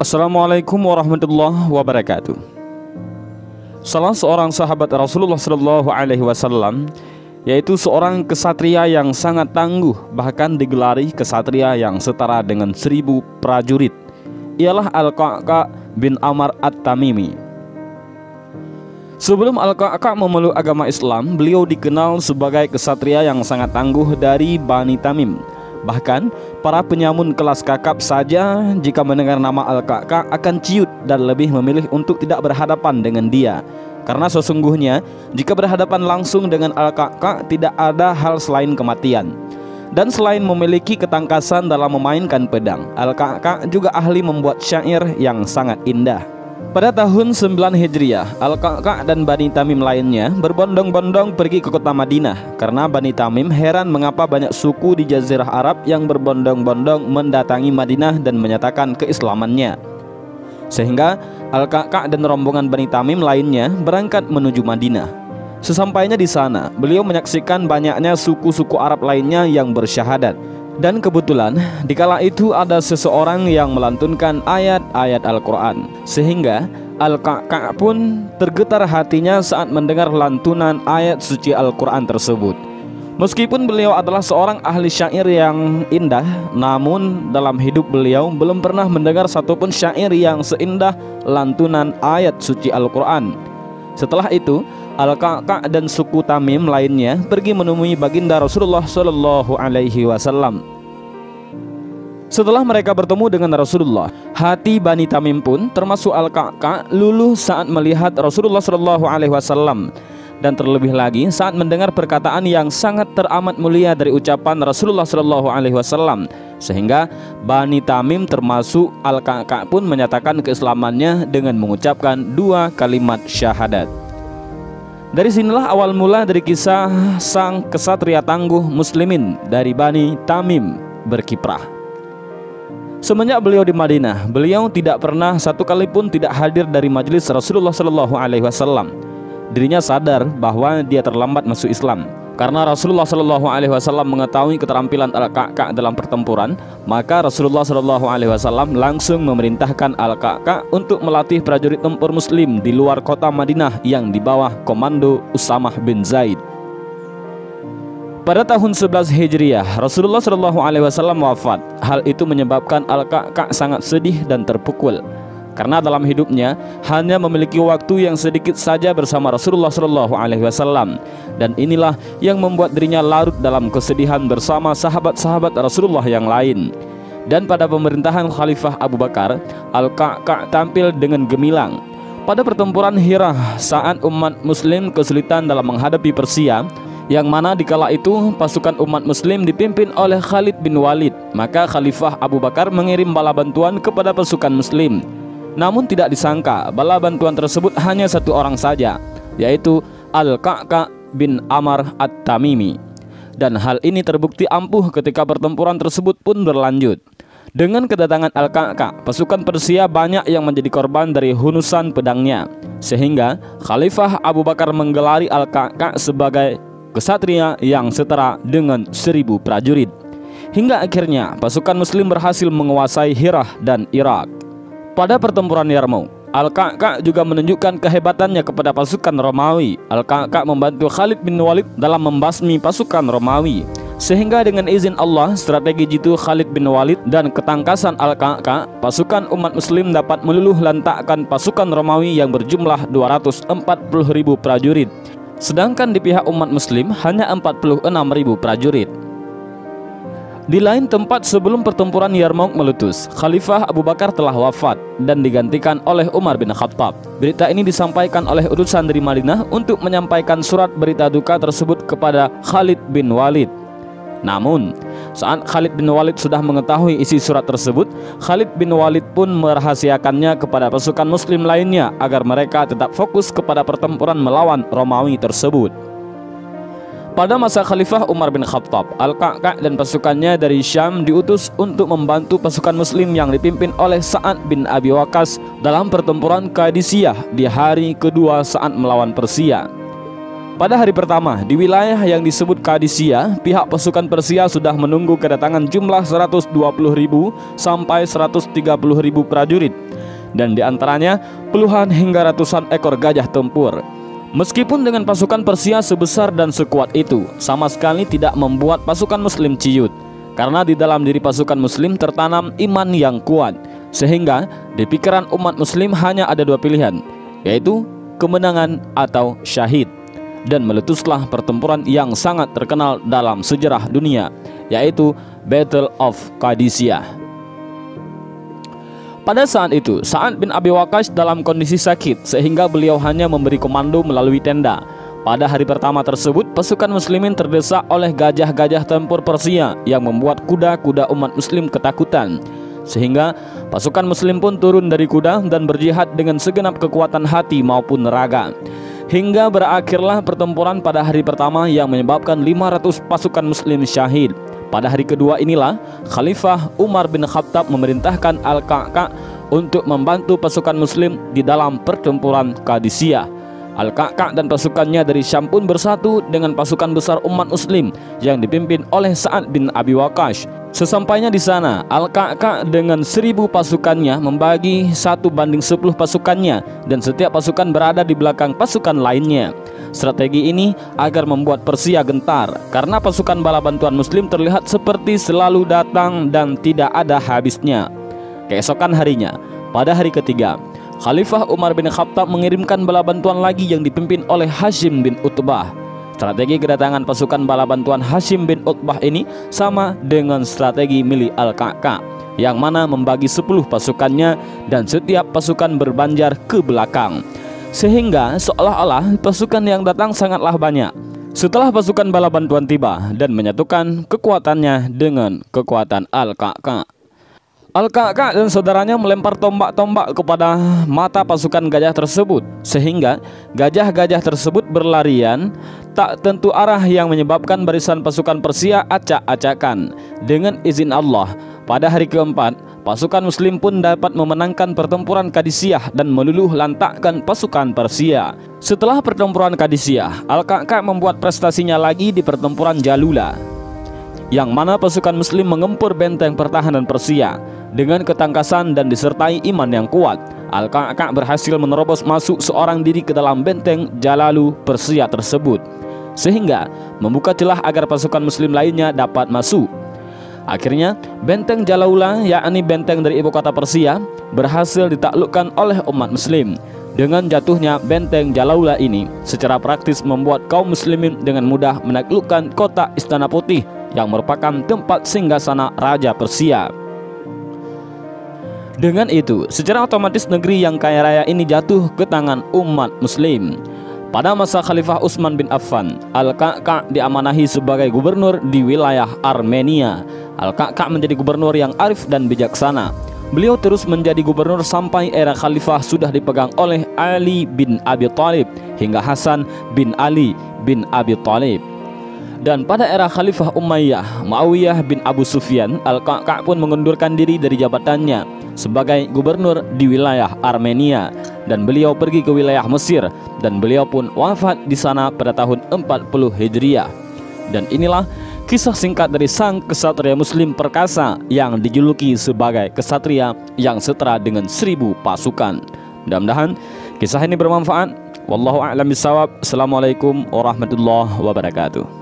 Assalamualaikum warahmatullahi wabarakatuh. Salah seorang sahabat Rasulullah Shallallahu Alaihi Wasallam yaitu seorang kesatria yang sangat tangguh bahkan digelari kesatria yang setara dengan seribu prajurit ialah Al-Qa'qa bin Amar At-Tamimi Sebelum Al-Qa'qa memeluk agama Islam beliau dikenal sebagai kesatria yang sangat tangguh dari Bani Tamim Bahkan para penyamun kelas kakap saja jika mendengar nama Al-Ka'ka akan ciut dan lebih memilih untuk tidak berhadapan dengan dia. Karena sesungguhnya jika berhadapan langsung dengan Al-Ka'ka tidak ada hal selain kematian. Dan selain memiliki ketangkasan dalam memainkan pedang, Al-Ka'ka juga ahli membuat syair yang sangat indah. Pada tahun 9 Hijriah, Al-Qa'qa' dan Bani Tamim lainnya berbondong-bondong pergi ke kota Madinah karena Bani Tamim heran mengapa banyak suku di jazirah Arab yang berbondong-bondong mendatangi Madinah dan menyatakan keislamannya. Sehingga Al-Qa'qa' dan rombongan Bani Tamim lainnya berangkat menuju Madinah. Sesampainya di sana, beliau menyaksikan banyaknya suku-suku Arab lainnya yang bersyahadat dan kebetulan dikala itu ada seseorang yang melantunkan ayat-ayat Al-Quran. Sehingga Al-Ka'ka' pun tergetar hatinya saat mendengar lantunan ayat suci Al-Quran tersebut. Meskipun beliau adalah seorang ahli syair yang indah Namun dalam hidup beliau belum pernah mendengar satupun syair yang seindah lantunan ayat suci Al-Quran. Setelah itu Al-Ka'ka' dan suku Tamim lainnya pergi menemui baginda Rasulullah Shallallahu Alaihi Wasallam. Setelah mereka bertemu dengan Rasulullah, hati Bani Tamim pun termasuk Al-Ka'ka' luluh saat melihat Rasulullah Shallallahu Alaihi Wasallam dan terlebih lagi saat mendengar perkataan yang sangat teramat mulia dari ucapan Rasulullah Shallallahu Alaihi Wasallam sehingga Bani Tamim termasuk Al-Ka'ka' pun menyatakan keislamannya dengan mengucapkan dua kalimat syahadat. Dari sinilah awal mula dari kisah sang kesatria tangguh muslimin dari Bani Tamim berkiprah. Semenjak beliau di Madinah, beliau tidak pernah satu kali pun tidak hadir dari majelis Rasulullah Shallallahu Alaihi Wasallam. Dirinya sadar bahwa dia terlambat masuk Islam. Karena Rasulullah Shallallahu Alaihi Wasallam mengetahui keterampilan Al-Ka'ka dalam pertempuran, maka Rasulullah Shallallahu Alaihi Wasallam langsung memerintahkan Al-Ka'ka untuk melatih prajurit tempur Muslim di luar kota Madinah yang di bawah komando Usamah bin Zaid. Pada tahun 11 Hijriah, Rasulullah Shallallahu Alaihi Wasallam wafat. Hal itu menyebabkan Al-Ka'ka sangat sedih dan terpukul karena dalam hidupnya hanya memiliki waktu yang sedikit saja bersama Rasulullah Shallallahu Alaihi Wasallam dan inilah yang membuat dirinya larut dalam kesedihan bersama sahabat-sahabat Rasulullah yang lain. Dan pada pemerintahan Khalifah Abu Bakar, Al-Ka'ka tampil dengan gemilang. Pada pertempuran Hira saat umat muslim kesulitan dalam menghadapi Persia, yang mana dikala itu pasukan umat muslim dipimpin oleh Khalid bin Walid maka Khalifah Abu Bakar mengirim bala bantuan kepada pasukan muslim namun tidak disangka bala bantuan tersebut hanya satu orang saja, yaitu Al-Ka'ka bin Amar At-Tamimi. Dan hal ini terbukti ampuh ketika pertempuran tersebut pun berlanjut. Dengan kedatangan Al-Ka'ka, pasukan Persia banyak yang menjadi korban dari hunusan pedangnya. Sehingga Khalifah Abu Bakar menggelari Al-Ka'ka sebagai kesatria yang setara dengan seribu prajurit. Hingga akhirnya pasukan muslim berhasil menguasai Hirah dan Irak. Pada pertempuran Yarmouk, Al-Ka'ka juga menunjukkan kehebatannya kepada pasukan Romawi. Al-Ka'ka membantu Khalid bin Walid dalam membasmi pasukan Romawi. Sehingga dengan izin Allah, strategi jitu Khalid bin Walid dan ketangkasan Al-Ka'ka, pasukan umat muslim dapat meluluh lantakkan pasukan Romawi yang berjumlah 240 ribu prajurit. Sedangkan di pihak umat muslim hanya 46 ribu prajurit. Di lain tempat sebelum pertempuran Yarmouk meletus, Khalifah Abu Bakar telah wafat dan digantikan oleh Umar bin Khattab. Berita ini disampaikan oleh utusan dari Madinah untuk menyampaikan surat berita duka tersebut kepada Khalid bin Walid. Namun, saat Khalid bin Walid sudah mengetahui isi surat tersebut, Khalid bin Walid pun merahasiakannya kepada pasukan muslim lainnya agar mereka tetap fokus kepada pertempuran melawan Romawi tersebut. Pada masa Khalifah Umar bin Khattab, Al-Ka'ka dan pasukannya dari Syam diutus untuk membantu pasukan muslim yang dipimpin oleh Sa'ad bin Abi Waqqas dalam pertempuran Qadisiyah di hari kedua saat melawan Persia. Pada hari pertama, di wilayah yang disebut Qadisiyah, pihak pasukan Persia sudah menunggu kedatangan jumlah 120.000 sampai 130.000 prajurit dan di antaranya puluhan hingga ratusan ekor gajah tempur. Meskipun dengan pasukan Persia sebesar dan sekuat itu, sama sekali tidak membuat pasukan Muslim ciut, karena di dalam diri pasukan Muslim tertanam iman yang kuat, sehingga di pikiran umat Muslim hanya ada dua pilihan, yaitu kemenangan atau syahid. Dan meletuslah pertempuran yang sangat terkenal dalam sejarah dunia, yaitu Battle of Qadisiyah. Pada saat itu, Sa'ad bin Abi Waqqas dalam kondisi sakit sehingga beliau hanya memberi komando melalui tenda. Pada hari pertama tersebut, pasukan muslimin terdesak oleh gajah-gajah tempur Persia yang membuat kuda-kuda umat muslim ketakutan. Sehingga pasukan muslim pun turun dari kuda dan berjihad dengan segenap kekuatan hati maupun raga. Hingga berakhirlah pertempuran pada hari pertama yang menyebabkan 500 pasukan muslim syahid. Pada hari kedua inilah Khalifah Umar bin Khattab memerintahkan Al-Ka'ka untuk membantu pasukan muslim di dalam pertempuran Qadisiyah. Al-Ka'ka dan pasukannya dari Syam pun bersatu dengan pasukan besar umat muslim yang dipimpin oleh Sa'ad bin Abi Waqqas. Sesampainya di sana, Al-Ka'ka dengan seribu pasukannya membagi satu banding sepuluh pasukannya dan setiap pasukan berada di belakang pasukan lainnya. Strategi ini agar membuat Persia gentar karena pasukan bala bantuan muslim terlihat seperti selalu datang dan tidak ada habisnya. Keesokan harinya, pada hari ketiga, Khalifah Umar bin Khattab mengirimkan bala bantuan lagi yang dipimpin oleh Hashim bin Utbah. Strategi kedatangan pasukan bala bantuan Hashim bin Utbah ini sama dengan strategi milik Al-Ka'ka yang mana membagi 10 pasukannya dan setiap pasukan berbanjar ke belakang. Sehingga seolah-olah pasukan yang datang sangatlah banyak. Setelah pasukan bala bantuan tiba dan menyatukan kekuatannya dengan kekuatan Al-Ka'ka. Al-Ka'ka dan saudaranya melempar tombak-tombak kepada mata pasukan gajah tersebut sehingga gajah-gajah tersebut berlarian tak tentu arah yang menyebabkan barisan pasukan Persia acak-acakan. Dengan izin Allah, pada hari keempat pasukan muslim pun dapat memenangkan pertempuran Kadisiyah dan meluluh lantakkan pasukan Persia. Setelah pertempuran Kadisiyah, Al-Ka'ka membuat prestasinya lagi di pertempuran Jalula yang mana pasukan muslim mengempur benteng pertahanan Persia dengan ketangkasan dan disertai iman yang kuat. Al-Ka'ka berhasil menerobos masuk seorang diri ke dalam benteng Jalalu Persia tersebut sehingga membuka celah agar pasukan muslim lainnya dapat masuk. Akhirnya, benteng Jalaula, yakni benteng dari ibu kota Persia, berhasil ditaklukkan oleh umat muslim. Dengan jatuhnya benteng Jalaula ini, secara praktis membuat kaum muslimin dengan mudah menaklukkan kota Istana Putih yang merupakan tempat singgasana Raja Persia. Dengan itu, secara otomatis negeri yang kaya raya ini jatuh ke tangan umat muslim. Pada masa Khalifah Utsman bin Affan, Al-Ka'ka diamanahi sebagai gubernur di wilayah Armenia. Al-Ka'ka menjadi gubernur yang arif dan bijaksana. Beliau terus menjadi gubernur sampai era khalifah sudah dipegang oleh Ali bin Abi Thalib hingga Hasan bin Ali bin Abi Thalib. Dan pada era Khalifah Umayyah, Muawiyah bin Abu Sufyan, Al-Ka'ka pun mengundurkan diri dari jabatannya sebagai gubernur di wilayah Armenia dan beliau pergi ke wilayah Mesir dan beliau pun wafat di sana pada tahun 40 Hijriah. Dan inilah kisah singkat dari sang kesatria muslim perkasa yang dijuluki sebagai kesatria yang setara dengan seribu pasukan. Mudah-mudahan kisah ini bermanfaat. Wallahu a'lam bishawab. Assalamualaikum warahmatullahi wabarakatuh.